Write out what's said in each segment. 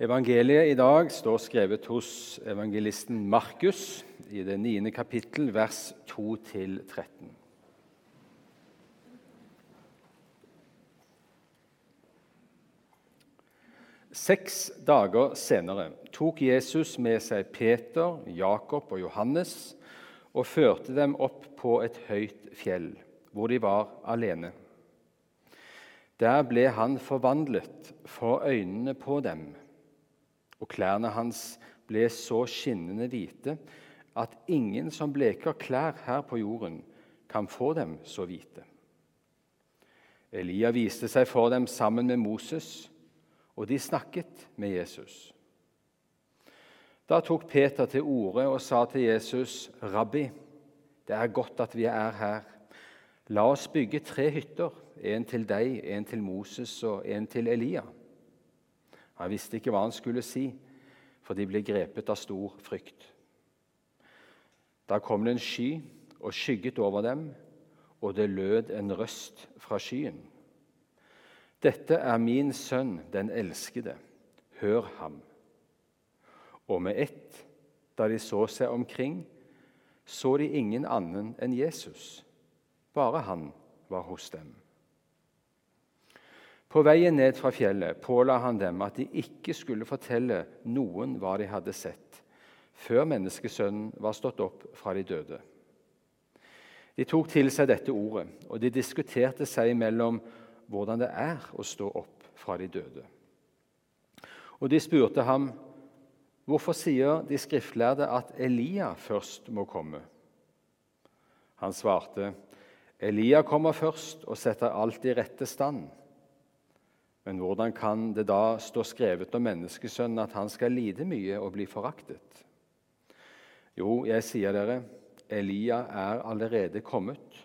Evangeliet i dag står skrevet hos evangelisten Markus i det niende kapittel, vers 2-13. Seks dager senere tok Jesus med seg Peter, Jakob og Johannes og førte dem opp på et høyt fjell, hvor de var alene. Der ble han forvandlet for øynene på dem og klærne hans ble så skinnende hvite at ingen som bleker klær her på jorden, kan få dem så hvite. Elia viste seg for dem sammen med Moses, og de snakket med Jesus. Da tok Peter til orde og sa til Jesus, 'Rabbi, det er godt at vi er her. La oss bygge tre hytter, en til deg, en til Moses og en til Elia.' Han visste ikke hva han skulle si, for de ble grepet av stor frykt. Da kom det en sky og skygget over dem, og det lød en røst fra skyen. Dette er min sønn, den elskede. Hør ham. Og med ett, da de så seg omkring, så de ingen annen enn Jesus. Bare han var hos dem. På veien ned fra fjellet påla han dem at de ikke skulle fortelle noen hva de hadde sett, før menneskesønnen var stått opp fra de døde. De tok til seg dette ordet, og de diskuterte seg imellom hvordan det er å stå opp fra de døde. Og de spurte ham, 'Hvorfor sier de skriftlærde at Elia først må komme?' Han svarte, 'Elia kommer først og setter alt i rette stand.' Men hvordan kan det da stå skrevet om menneskesønnen at han skal lide mye og bli foraktet? Jo, jeg sier dere, Elia er allerede kommet,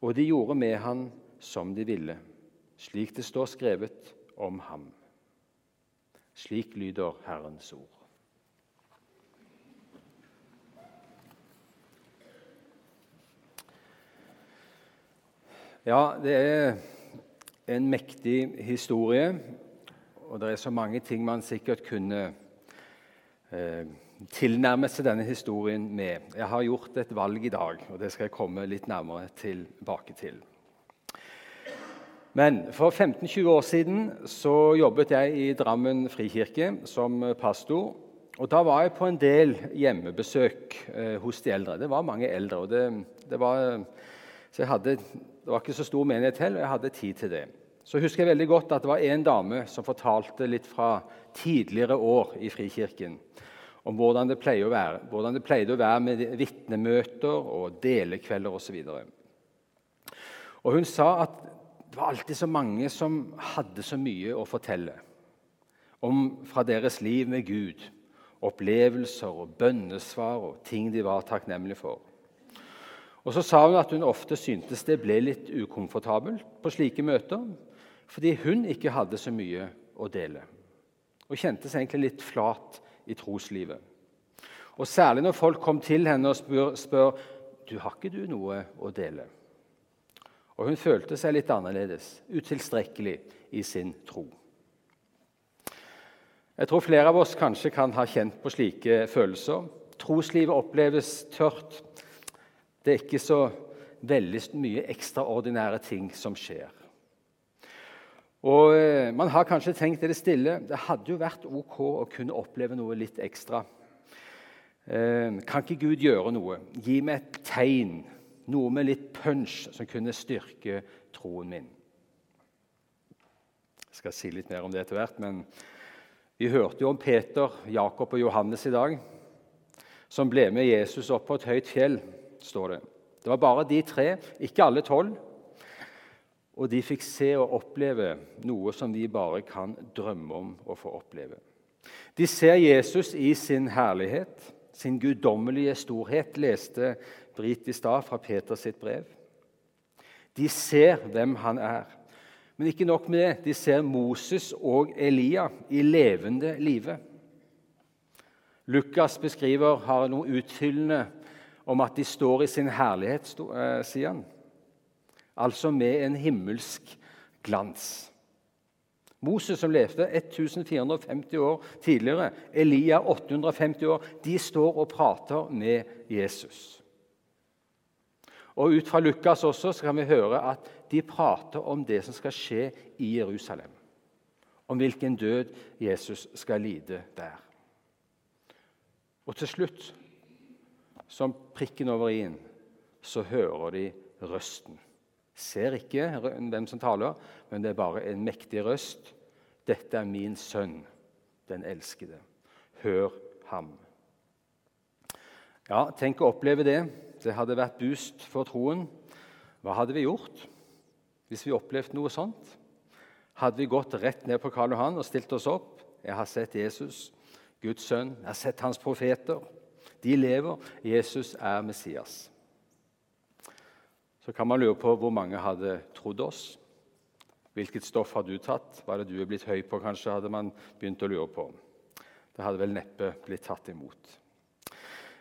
og de gjorde med han som de ville, slik det står skrevet om ham. Slik lyder Herrens ord. Ja, det er en mektig historie, og det er så mange ting man sikkert kunne eh, tilnærme seg denne historien med. Jeg har gjort et valg i dag, og det skal jeg komme litt nærmere tilbake til. Men for 15-20 år siden så jobbet jeg i Drammen frikirke som pastor. Og Da var jeg på en del hjemmebesøk eh, hos de eldre. Det var mange eldre. og det, det var, så jeg hadde, det var ikke så stor menighet heller, og jeg hadde tid til det så husker jeg veldig godt at det var en dame som fortalte litt fra tidligere år i Frikirken om hvordan det, å være, hvordan det pleide å være med vitnemøter og delekvelder osv. Hun sa at det var alltid så mange som hadde så mye å fortelle om fra deres liv med Gud. Opplevelser og bønnesvar og ting de var takknemlige for. Og Så sa hun at hun ofte syntes det ble litt ukomfortabelt på slike møter fordi hun ikke hadde så mye å dele. Og kjente seg egentlig litt flat i troslivet. Og Særlig når folk kom til henne og spør, spør du har ikke du noe å dele. Og Hun følte seg litt annerledes, utilstrekkelig i sin tro. Jeg tror flere av oss kanskje kan ha kjent på slike følelser. Troslivet oppleves tørt. Det er ikke så veldig mye ekstraordinære ting som skjer. Og eh, Man har kanskje tenkt det stille det hadde jo vært ok å kunne oppleve noe litt ekstra. Eh, kan ikke Gud gjøre noe? Gi meg et tegn, noe med litt punch, som kunne styrke troen min. Jeg skal si litt mer om det etter hvert, men vi hørte jo om Peter, Jakob og Johannes i dag, som ble med Jesus opp på et høyt fjell, står det. Det var bare de tre, ikke alle tolv. Og de fikk se og oppleve noe som vi bare kan drømme om å få oppleve. De ser Jesus i sin herlighet, sin guddommelige storhet, leste Brit i stad fra Peters sitt brev. De ser hvem han er. Men ikke nok med det, de ser Moses og Elia i levende live. Lukas beskriver, har noe utfyllende om at de står i sin herlighet, eh, sier han altså med en himmelsk glans. Moses, som levde 1450 år tidligere, Elia 850 år, de står og prater med Jesus. Og Ut fra Lukas også så kan vi høre at de prater om det som skal skje i Jerusalem. Om hvilken død Jesus skal lide der. Og til slutt, som prikken over i-en, så hører de røsten. Ser ikke hvem som taler, men det er bare en mektig røst. 'Dette er min sønn, den elskede. Hør ham.' Ja, Tenk å oppleve det. Det hadde vært boost for troen. Hva hadde vi gjort hvis vi opplevde noe sånt? Hadde vi gått rett ned på Karl Johan og stilt oss opp? Jeg har sett Jesus, Guds sønn. Jeg har sett hans profeter. De lever. Jesus er Messias. Så kan man lure på hvor mange hadde trodd oss. Hvilket stoff har du tatt? Hva er det du er blitt høy på, kanskje, hadde man begynt å lure på. Det hadde vel neppe blitt tatt imot.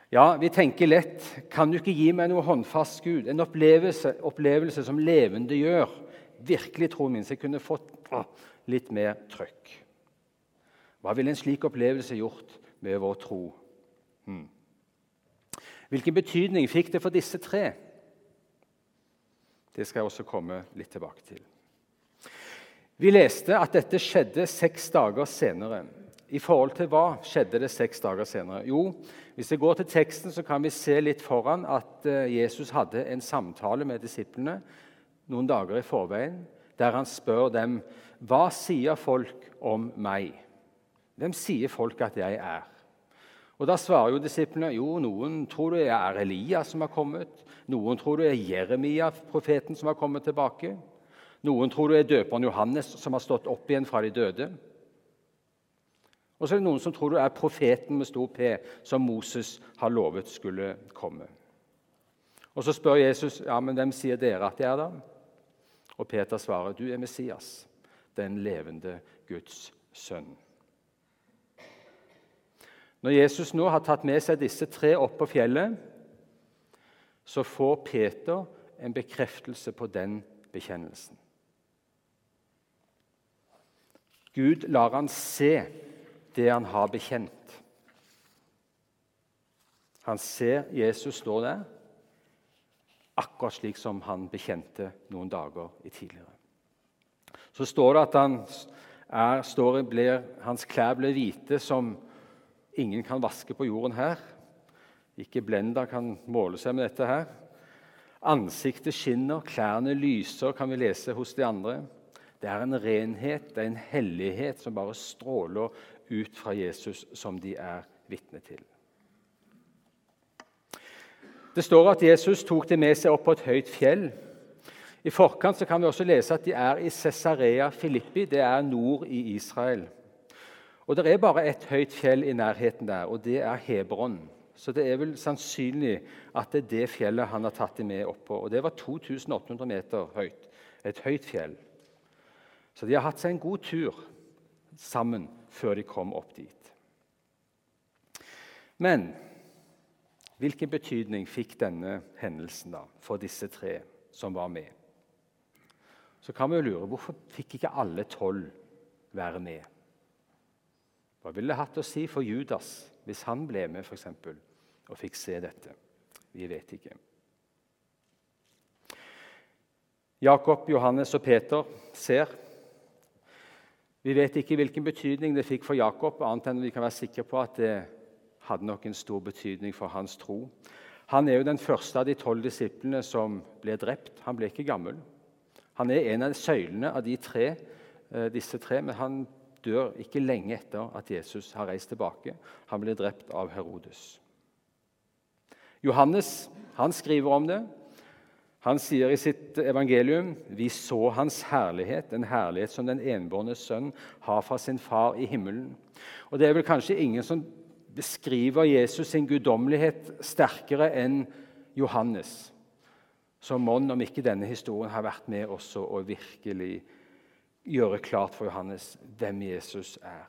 Ja, vi tenker lett Kan du ikke gi meg noe håndfast, Gud? En opplevelse, opplevelse som levende gjør virkelig troen min, så jeg kunne fått å, litt mer trøkk. Hva ville en slik opplevelse gjort med vår tro? Hmm. Hvilken betydning fikk det for disse tre? Det skal jeg også komme litt tilbake til. Vi leste at dette skjedde seks dager senere. I forhold til hva skjedde det seks dager senere? Jo, Hvis vi går til teksten, så kan vi se litt foran at eh, Jesus hadde en samtale med disiplene noen dager i forveien, der han spør dem hva sier folk om meg. Hvem sier folk at jeg er? Og Da svarer jo disiplene jo, noen tror det er Elias som har kommet. Noen tror det er Jeremia, profeten, som har kommet tilbake. Noen tror det er døperen Johannes som har stått opp igjen fra de døde. Og så er det noen som tror det er profeten med stor P, som Moses har lovet skulle komme. Og Så spør Jesus ja, men hvem sier dere at jeg er, da? Og Peter svarer du er Messias, den levende Guds sønn. Når Jesus nå har tatt med seg disse tre opp på fjellet, så får Peter en bekreftelse på den bekjennelsen. Gud lar han se det han har bekjent. Han ser Jesus stå der, akkurat slik som han bekjente noen dager tidligere. Så står det at han er, står, blir, hans klær ble hvite som ingen kan vaske på jorden her. Ikke Blenda kan måle seg med dette her. Ansiktet skinner, klærne lyser, kan vi lese hos de andre. Det er en renhet, det er en hellighet som bare stråler ut fra Jesus, som de er vitne til. Det står at Jesus tok dem med seg opp på et høyt fjell. I forkant kan vi også lese at de er i Cesarea Filippi, det er nord i Israel. Og Det er bare ett høyt fjell i nærheten der, og det er Hebron. Så det er vel sannsynlig at det er det fjellet han har tatt dem med opp på. Og Det var 2800 meter høyt. Et høyt fjell. Så de har hatt seg en god tur sammen før de kom opp dit. Men hvilken betydning fikk denne hendelsen da for disse tre som var med? Så kan vi jo lure hvorfor fikk ikke alle tolv være med? Hva ville det hatt å si for Judas hvis han ble med for eksempel, og fikk se dette? Vi vet ikke. Jakob, Johannes og Peter ser. Vi vet ikke hvilken betydning det fikk for Jakob, annet enn vi kan være sikre på at det hadde nok en stor betydning for hans tro. Han er jo den første av de tolv disiplene som ble drept. Han ble ikke gammel. Han er en av søylene av tre, eh, disse tre, men han dør ikke lenge etter at Jesus har reist tilbake. Han ble drept av Herodes. Johannes han skriver om det. Han sier i sitt evangelium vi så hans herlighet, en herlighet som den enbårne sønn har fra sin far i himmelen. Og Det er vel kanskje ingen som beskriver Jesus sin guddommelighet sterkere enn Johannes. Så mon om ikke denne historien har vært med også og virkelig gjøre klart for Johannes hvem Jesus er.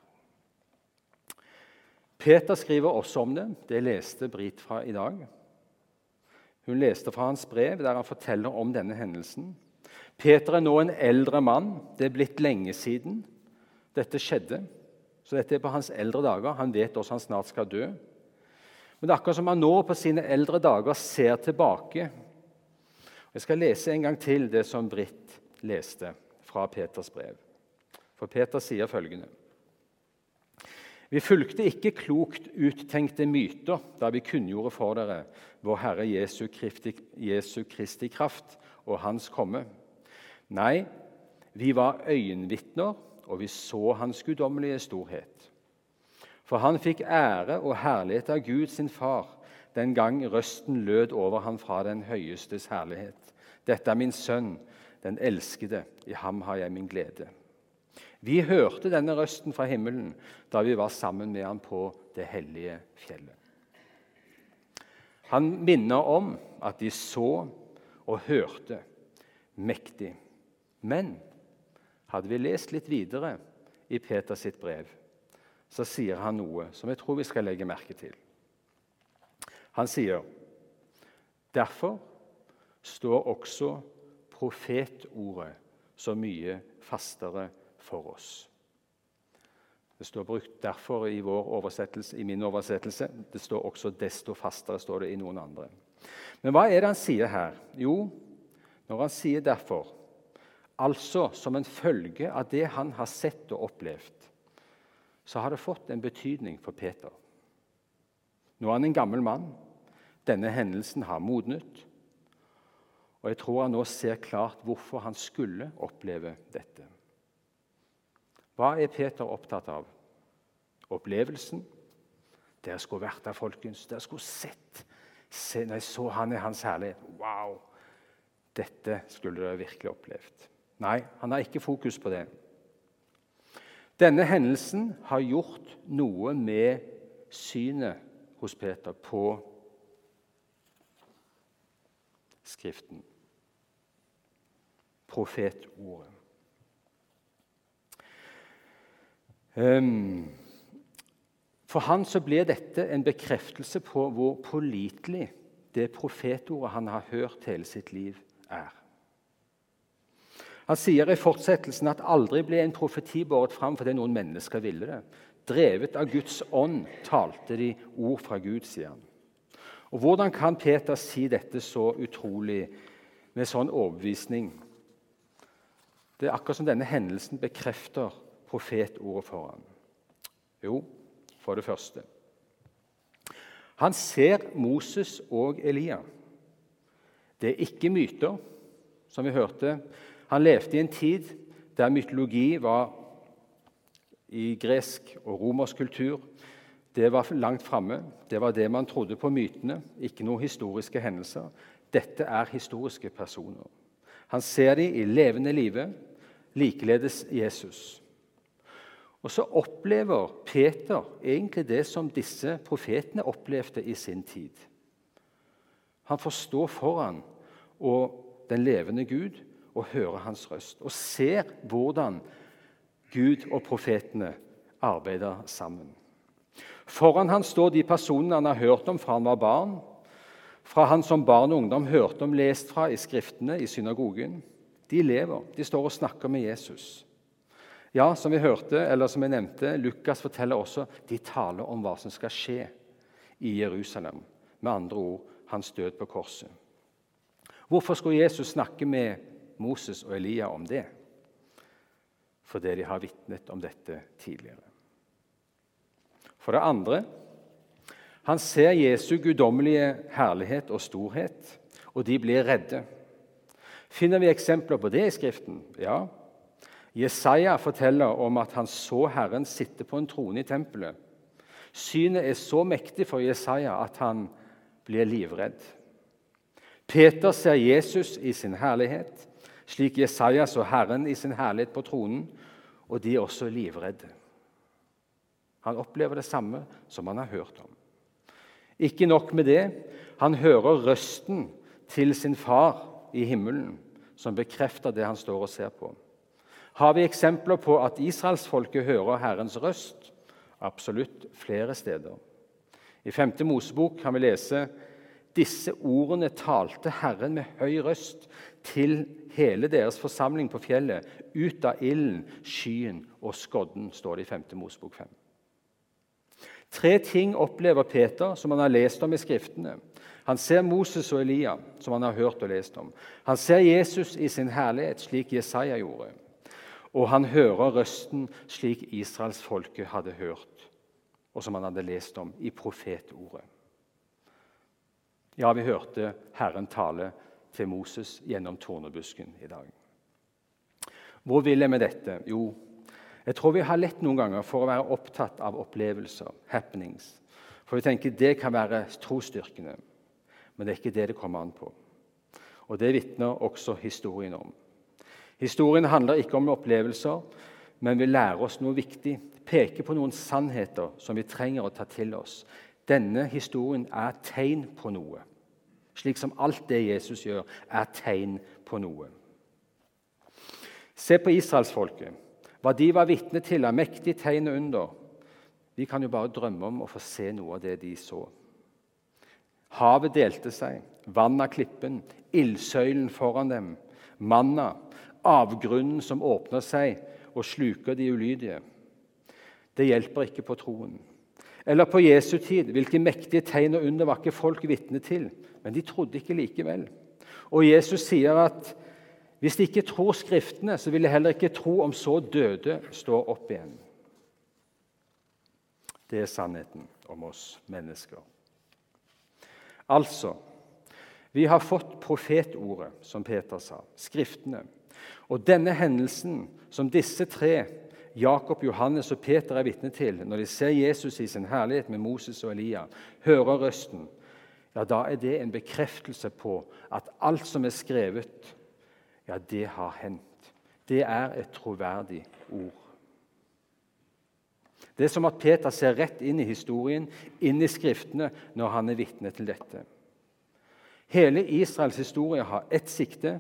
Peter skriver også om det. Det leste Brit fra i dag. Hun leste fra hans brev, der han forteller om denne hendelsen. Peter er nå en eldre mann. Det er blitt lenge siden. Dette skjedde, så dette er på hans eldre dager. Han vet også han snart skal dø. Men det er akkurat som han nå på sine eldre dager ser tilbake. Jeg skal lese en gang til det som Britt leste fra Peters brev. For Peter sier følgende.: Vi fulgte ikke klokt uttenkte myter da vi kunngjorde for dere vår Herre Jesu Kristi, Jesu Kristi kraft og Hans komme. Nei, vi var øyenvitner, og vi så Hans guddommelige storhet. For han fikk ære og herlighet av Gud sin far den gang røsten lød over ham fra den høyestes herlighet. Dette er min sønn, den elskede, i ham har jeg min glede. Vi hørte denne røsten fra himmelen da vi var sammen med ham på det hellige fjellet. Han minner om at de så og hørte mektig. Men hadde vi lest litt videre i Peters sitt brev, så sier han noe som jeg tror vi skal legge merke til. Han sier derfor står også profetordet så mye fastere for oss. Det står brukt derfor i, i, min oversettelse. Det står også 'desto fastere' står det i noen andre. Men hva er det han sier her? Jo, når han sier 'derfor', altså som en følge av det han har sett og opplevd, så har det fått en betydning for Peter. Nå er han en gammel mann. Denne hendelsen har modnet. Og jeg tror han nå ser klart hvorfor han skulle oppleve dette. Hva er Peter opptatt av? Opplevelsen? Dere skulle vært der, folkens. Dere skulle sett. Se, når så han i hans herlighet Wow! Dette skulle dere virkelig opplevd. Nei, han har ikke fokus på det. Denne hendelsen har gjort noe med synet hos Peter på Skriften. Profetordet. Ehm, for han så blir dette en bekreftelse på hvor pålitelig det profetordet han har hørt hele sitt liv, er. Han sier i fortsettelsen at aldri ble en profeti båret fram fordi noen mennesker ville det. Drevet av Guds ånd talte de ord fra Gud, sier han. Og Hvordan kan Peter si dette så utrolig med sånn overbevisning? Det er akkurat som denne hendelsen bekrefter profetordet for ham? Jo, for det første Han ser Moses og Elia. Det er ikke myter, som vi hørte. Han levde i en tid der mytologi var i gresk og romersk kultur. Det var langt framme. Det var det man trodde på mytene, ikke noen historiske hendelser. Dette er historiske personer. Han ser dem i levende live, likeledes Jesus. Og så opplever Peter egentlig det som disse profetene opplevde i sin tid. Han får stå foran og den levende Gud og høre hans røst. Og ser hvordan Gud og profetene arbeider sammen. Foran han står de personene han har hørt om fra han var barn, fra han som barn og ungdom hørte om lest fra i Skriftene i synagogen. De lever, de står og snakker med Jesus. Ja, som vi hørte, eller som jeg nevnte, Lukas forteller også de taler om hva som skal skje i Jerusalem. Med andre ord hans død på korset. Hvorfor skulle Jesus snakke med Moses og Elia om det? Fordi de har vitnet om dette tidligere. For det andre han ser Jesu guddommelige herlighet og storhet, og de blir redde. Finner vi eksempler på det i Skriften? Ja, Jesaja forteller om at han så Herren sitte på en trone i tempelet. Synet er så mektig for Jesaja at han blir livredd. Peter ser Jesus i sin herlighet, slik Jesaja så Herren i sin herlighet på tronen, og de er også livredde. Han opplever det samme som han har hørt om. Ikke nok med det, han hører røsten til sin far i himmelen, som bekrefter det han står og ser på. Har vi eksempler på at israelsfolket hører Herrens røst? Absolutt flere steder. I 5. Mosebok kan vi lese Disse ordene talte Herren med høy røst til hele deres forsamling på fjellet, ut av ilden, skyen og skodden, står det i 5. Mosebok 5. Tre ting opplever Peter som han har lest om i Skriftene. Han ser Moses og Elia, som han har hørt og lest om. Han ser Jesus i sin herlighet, slik Jesaja gjorde. Og han hører røsten slik israelsfolket hadde hørt, og som han hadde lest om i profetordet. Ja, vi hørte Herren tale til Moses gjennom tornebusken i dag. Hvor vil jeg med dette? Jo, jeg tror vi har lett noen ganger for å være opptatt av opplevelser, happenings. For vi tenker det kan være trosstyrkende. Men det er ikke det det kommer an på. Og Det vitner også historien om. Historien handler ikke om opplevelser, men vil lære oss noe viktig. Peke på noen sannheter som vi trenger å ta til oss. Denne historien er tegn på noe. Slik som alt det Jesus gjør, er tegn på noe. Se på israelsfolket. Hva de var vitne til av mektige tegn og under. Vi kan jo bare drømme om å få se noe av det de så. Havet delte seg, vann av klippen, ildsøylen foran dem, manna, avgrunnen som åpner seg og sluker de ulydige. Det hjelper ikke på troen. Eller på Jesu tid, hvilke mektige tegn og under var ikke folk vitne til? Men de trodde ikke likevel. Og Jesus sier at hvis de ikke tror Skriftene, så vil de heller ikke tro om så døde står opp igjen. Det er sannheten om oss mennesker. Altså Vi har fått profetordet, som Peter sa, Skriftene. Og denne hendelsen som disse tre, Jakob, Johannes og Peter, er vitne til når de ser Jesus i sin herlighet med Moses og Elia, hører røsten, ja, da er det en bekreftelse på at alt som er skrevet, ja, det har hendt. Det er et troverdig ord. Det er som at Peter ser rett inn i historien, inn i Skriftene, når han er vitne til dette. Hele Israels historie har ett sikte,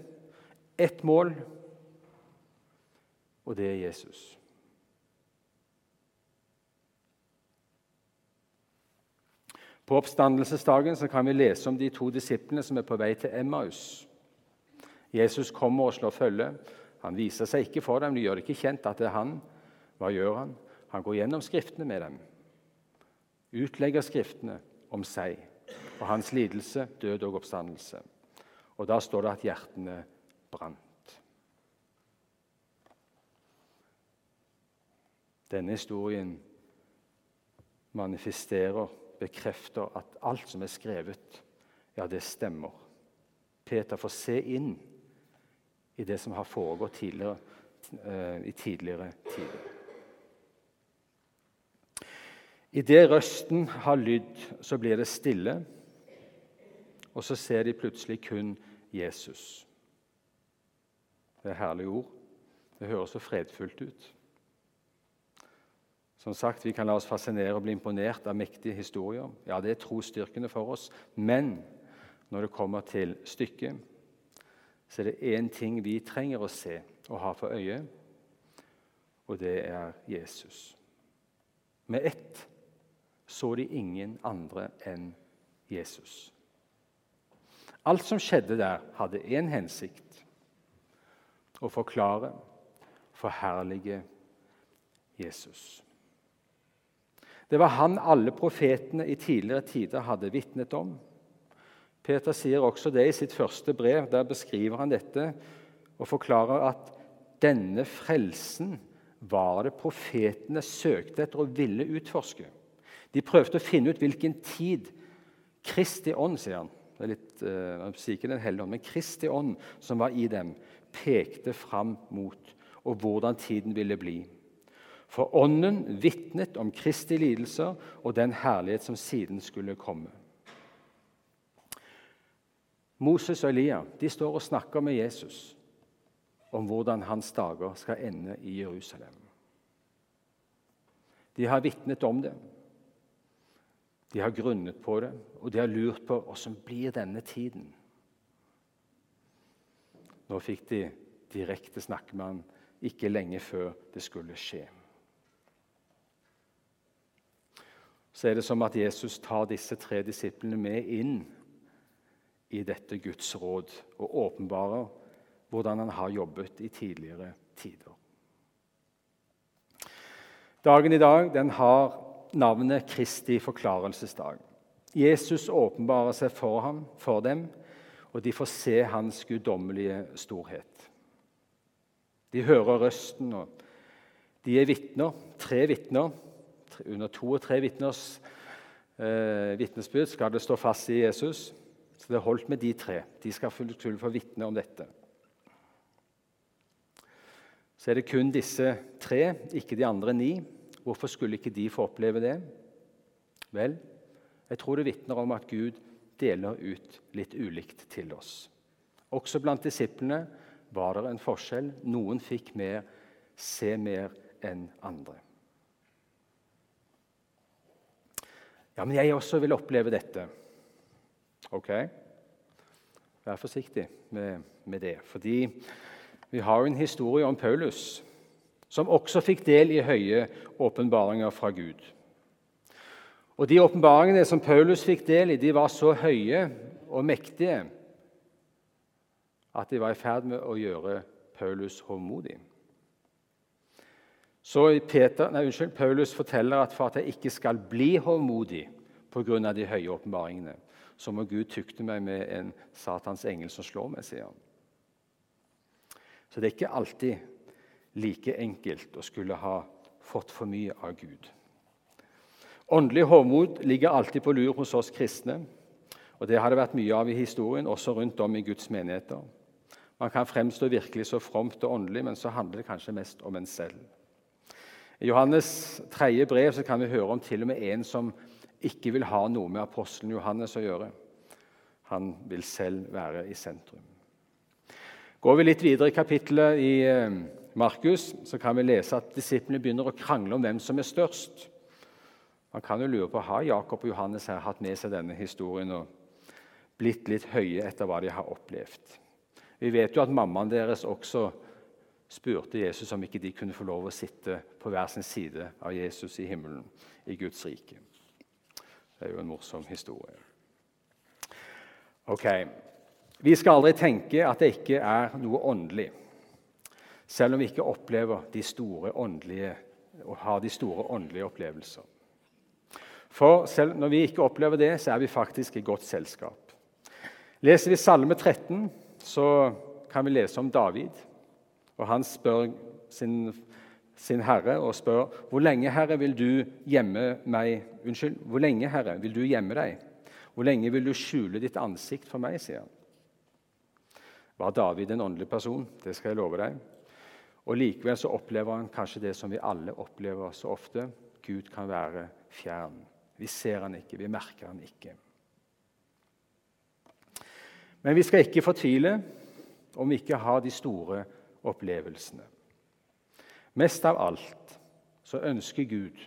ett mål, og det er Jesus. På oppstandelsesdagen kan vi lese om de to disiplene som er på vei til Emmaus. Jesus kommer og slår følge. Han viser seg ikke for dem, de gjør det ikke kjent at det er han. Hva gjør han? Han går gjennom Skriftene med dem, utlegger Skriftene om seg og hans lidelse, død og oppstandelse. Og Da står det at hjertene brant. Denne historien manifesterer, bekrefter at alt som er skrevet, ja, det stemmer. Peter får se inn i det som har foregått tidligere, uh, i tidligere tider. Idet røsten har lydd, så blir det stille, og så ser de plutselig kun Jesus. Det er herlige ord. Det høres så fredfullt ut. Som sagt, Vi kan la oss fascinere og bli imponert av mektige historier. Ja, Det er trosstyrkende for oss. Men når det kommer til stykket, så er det én ting vi trenger å se og ha for øye, og det er Jesus. Med ett så de ingen andre enn Jesus. Alt som skjedde der, hadde én hensikt å forklare, forherlige Jesus. Det var han alle profetene i tidligere tider hadde vitnet om. Peter sier også det i sitt første brev. Der beskriver han dette og forklarer at denne frelsen var det profetene søkte etter og ville utforske. De prøvde å finne ut hvilken tid Kristi ånd, sier han. Det er litt, uh, Han sier ikke Den hellige ånd, men Kristi ånd som var i dem, pekte fram mot, og hvordan tiden ville bli. For Ånden vitnet om Kristi lidelser og den herlighet som siden skulle komme. Moses og Elia de står og snakker med Jesus om hvordan hans dager skal ende i Jerusalem. De har vitnet om det. De har grunnet på det, og de har lurt på åssen blir denne tiden. Nå fikk de direkte snakke med han ikke lenge før det skulle skje. Så er det som at Jesus tar disse tre disiplene med inn i dette Guds råd og åpenbarer hvordan han har jobbet i tidligere tider. Dagen i dag den har navnet Kristi forklarelsesdag. Jesus åpenbarer seg for ham, for dem, og de får se hans guddommelige storhet. De hører røsten, og de er vitner. Tre vitner. Under to og tre vitners eh, vitnesbyrd skal det stå fast i Jesus. Så det er holdt med de tre. De skal få vitne om dette. Så er det kun disse tre, ikke de andre ni. Hvorfor skulle ikke de få oppleve det? Vel, jeg tror det vitner om at Gud deler ut litt ulikt til oss. Også blant disiplene var det en forskjell. Noen fikk mer, se mer enn andre. Ja, men jeg også vil oppleve dette. Ok? Vær forsiktig med, med det. Fordi vi har en historie om Paulus, som også fikk del i høye åpenbaringer fra Gud. Og De åpenbaringene som Paulus fikk del i, de var så høye og mektige at de var i ferd med å gjøre Paulus håndmodig. Så Peter, nei, unnskyld, Paulus forteller at for at jeg ikke skal bli håndmodig pga. de høye åpenbaringene, så må Gud tukte meg med en Satans engel som slår meg, sier han. Så det er ikke alltid like enkelt å skulle ha fått for mye av Gud. Åndelig hovmod ligger alltid på lur hos oss kristne. og Det har det vært mye av i historien, også rundt om i Guds menigheter. Man kan fremstå virkelig så fromt og åndelig, men så handler det kanskje mest om en selv. I Johannes' tredje brev kan vi høre om til og med en som ikke vil ha noe med apostelen Johannes å gjøre. Han vil selv være i sentrum. Går vi litt videre i kapittelet i eh, Markus, så kan vi lese at disiplene begynner å krangle om hvem som er størst. Man kan jo lure på har Jakob og Johannes her hatt med seg denne historien og blitt litt høye etter hva de har opplevd. Vi vet jo at mammaen deres også spurte Jesus om ikke de kunne få lov å sitte på hver sin side av Jesus i himmelen, i Guds rike. Det er jo en morsom historie. Ok, Vi skal aldri tenke at det ikke er noe åndelig, selv om vi ikke opplever de store åndelige, og har de store åndelige opplevelser. For selv når vi ikke opplever det, så er vi faktisk i godt selskap. Leser vi Salme 13, så kan vi lese om David. Og Han spør sin, sin herre og spør hvor lenge, herre, vil du gjemme meg Unnskyld, hvor lenge, herre, vil du gjemme deg? Hvor lenge vil du skjule ditt ansikt for meg? sier han. Var David en åndelig person? Det skal jeg love deg. Og Likevel så opplever han kanskje det som vi alle opplever så ofte. Gud kan være fjern. Vi ser han ikke, vi merker han ikke. Men vi skal ikke fortvile om vi ikke har de store opplevelsene. Mest av alt så ønsker Gud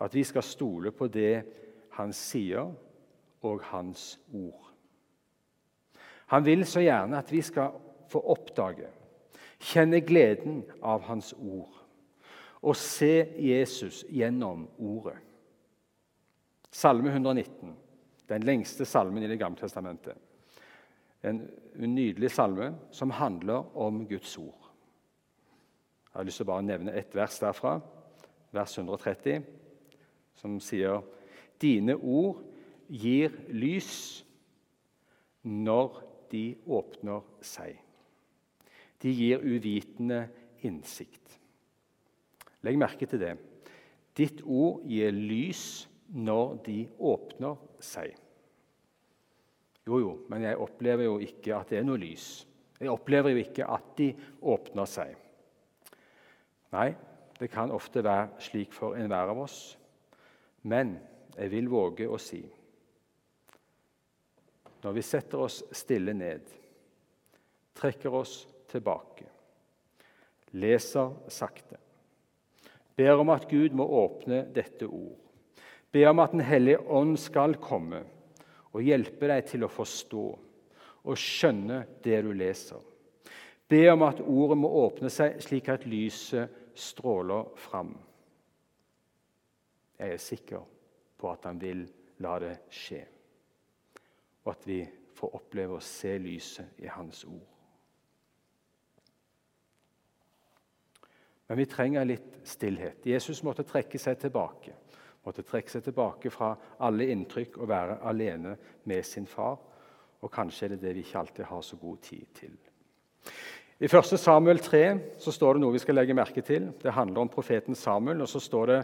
at vi skal stole på det Han sier, og Hans ord. Han vil så gjerne at vi skal få oppdage, kjenne gleden av Hans ord og se Jesus gjennom Ordet. Salme 119, den lengste salmen i Det gamle testamentet. En nydelig salme som handler om Guds ord. Jeg har lyst til å bare nevne ett vers derfra, vers 130, som sier Dine ord gir lys når de åpner seg. De gir uvitende innsikt. Legg merke til det. Ditt ord gir lys når de åpner seg. Jo, jo, men jeg opplever jo ikke at det er noe lys. Jeg opplever jo ikke at de åpner seg. Nei, det kan ofte være slik for enhver av oss. Men jeg vil våge å si Når vi setter oss stille ned, trekker oss tilbake, leser sakte, ber om at Gud må åpne dette ord Be om at Den hellige ånd skal komme og hjelpe deg til å forstå og skjønne det du leser. Be om at ordet må åpne seg slik at lyset stråler fram. Jeg er sikker på at han vil la det skje, og at vi får oppleve å se lyset i Hans ord. Men vi trenger litt stillhet. Jesus måtte trekke seg tilbake. Måtte trekke seg tilbake fra alle inntrykk og være alene med sin far. Og kanskje er det det vi ikke alltid har så god tid til. I 1. Samuel 3 så står det noe vi skal legge merke til. Det handler om profeten Samuel. og så står det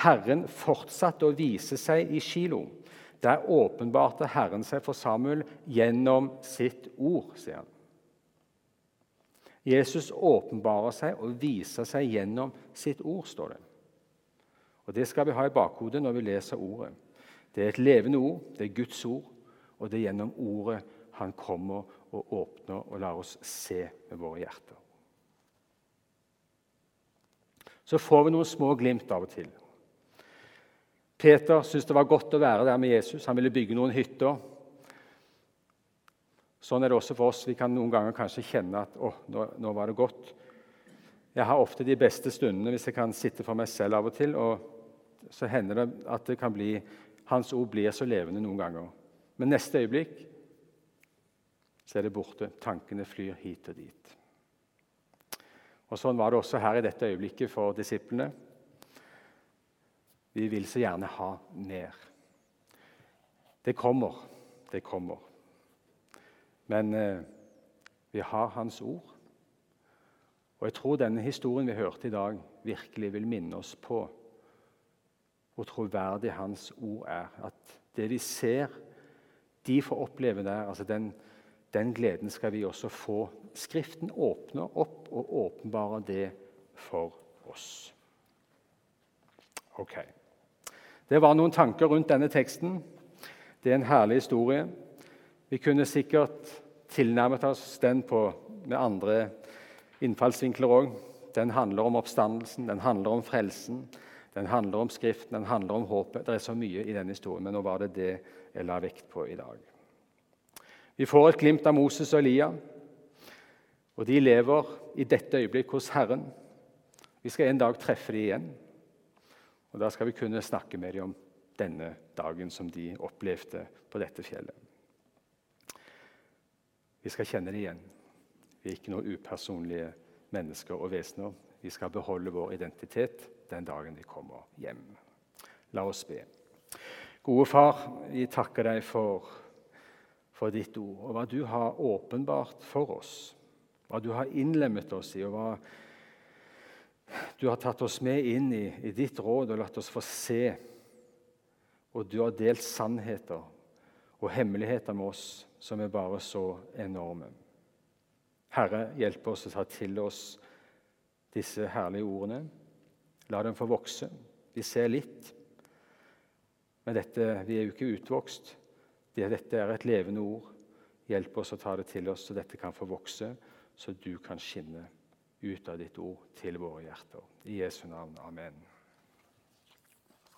Herren fortsatte å vise seg i Kilo. Der åpenbarte Herren seg for Samuel gjennom sitt ord, sier han. Jesus åpenbarer seg og viser seg gjennom sitt ord, står det. Og Det skal vi ha i bakhodet når vi leser ordet. Det er et levende ord, det er Guds ord, og det er gjennom ordet han kommer og åpner og lar oss se med våre hjerter. Så får vi noen små glimt av og til. Peter syntes det var godt å være der med Jesus. Han ville bygge noen hytter. Sånn er det også for oss. Vi kan noen ganger kanskje kjenne at å, nå, nå, var det godt. Jeg har ofte de beste stundene hvis jeg kan sitte for meg selv av og til. og Så hender det at det kan bli, Hans ord blir så levende noen ganger. Men neste øyeblikk så er det borte. Tankene flyr hit og dit. Og Sånn var det også her i dette øyeblikket for disiplene. Vi vil så gjerne ha mer. Det kommer. Det kommer. Men eh, vi har Hans ord. Og Jeg tror denne historien vi hørte i dag, virkelig vil minne oss på hvor troverdig Hans ord er. At det vi ser, de får oppleve der. altså den, den gleden skal vi også få. Skriften åpner opp og åpenbarer det for oss. Ok. Det var noen tanker rundt denne teksten. Det er en herlig historie. Vi kunne sikkert tilnærmet oss den på, med andre innfallsvinkler òg. Den handler om oppstandelsen, den handler om frelsen, den handler om Skriften, den handler om håpet. Det er så mye i denne historien, men nå var det det jeg la vekt på i dag. Vi får et glimt av Moses og Elia, og de lever i dette øyeblikk hos Herren. Vi skal en dag treffe dem igjen, og da skal vi kunne snakke med dem om denne dagen som de opplevde på dette fjellet. Vi skal kjenne det igjen. Vi er ikke noen upersonlige mennesker og vesener. Vi skal beholde vår identitet den dagen vi kommer hjem. La oss be. Gode Far, vi takker deg for, for ditt ord og hva du har åpenbart for oss. Hva du har innlemmet oss i, og hva du har tatt oss med inn i, i ditt råd og latt oss få se. Og du har delt sannheter og hemmeligheter med oss som er bare så enorme. Herre, hjelp oss å ta til oss disse herlige ordene. La dem få vokse. Vi ser litt, men dette, vi er jo ikke utvokst. Dette er et levende ord. Hjelp oss å ta det til oss, så dette kan få vokse, så du kan skinne ut av ditt ord til våre hjerter. I Jesu navn. Amen.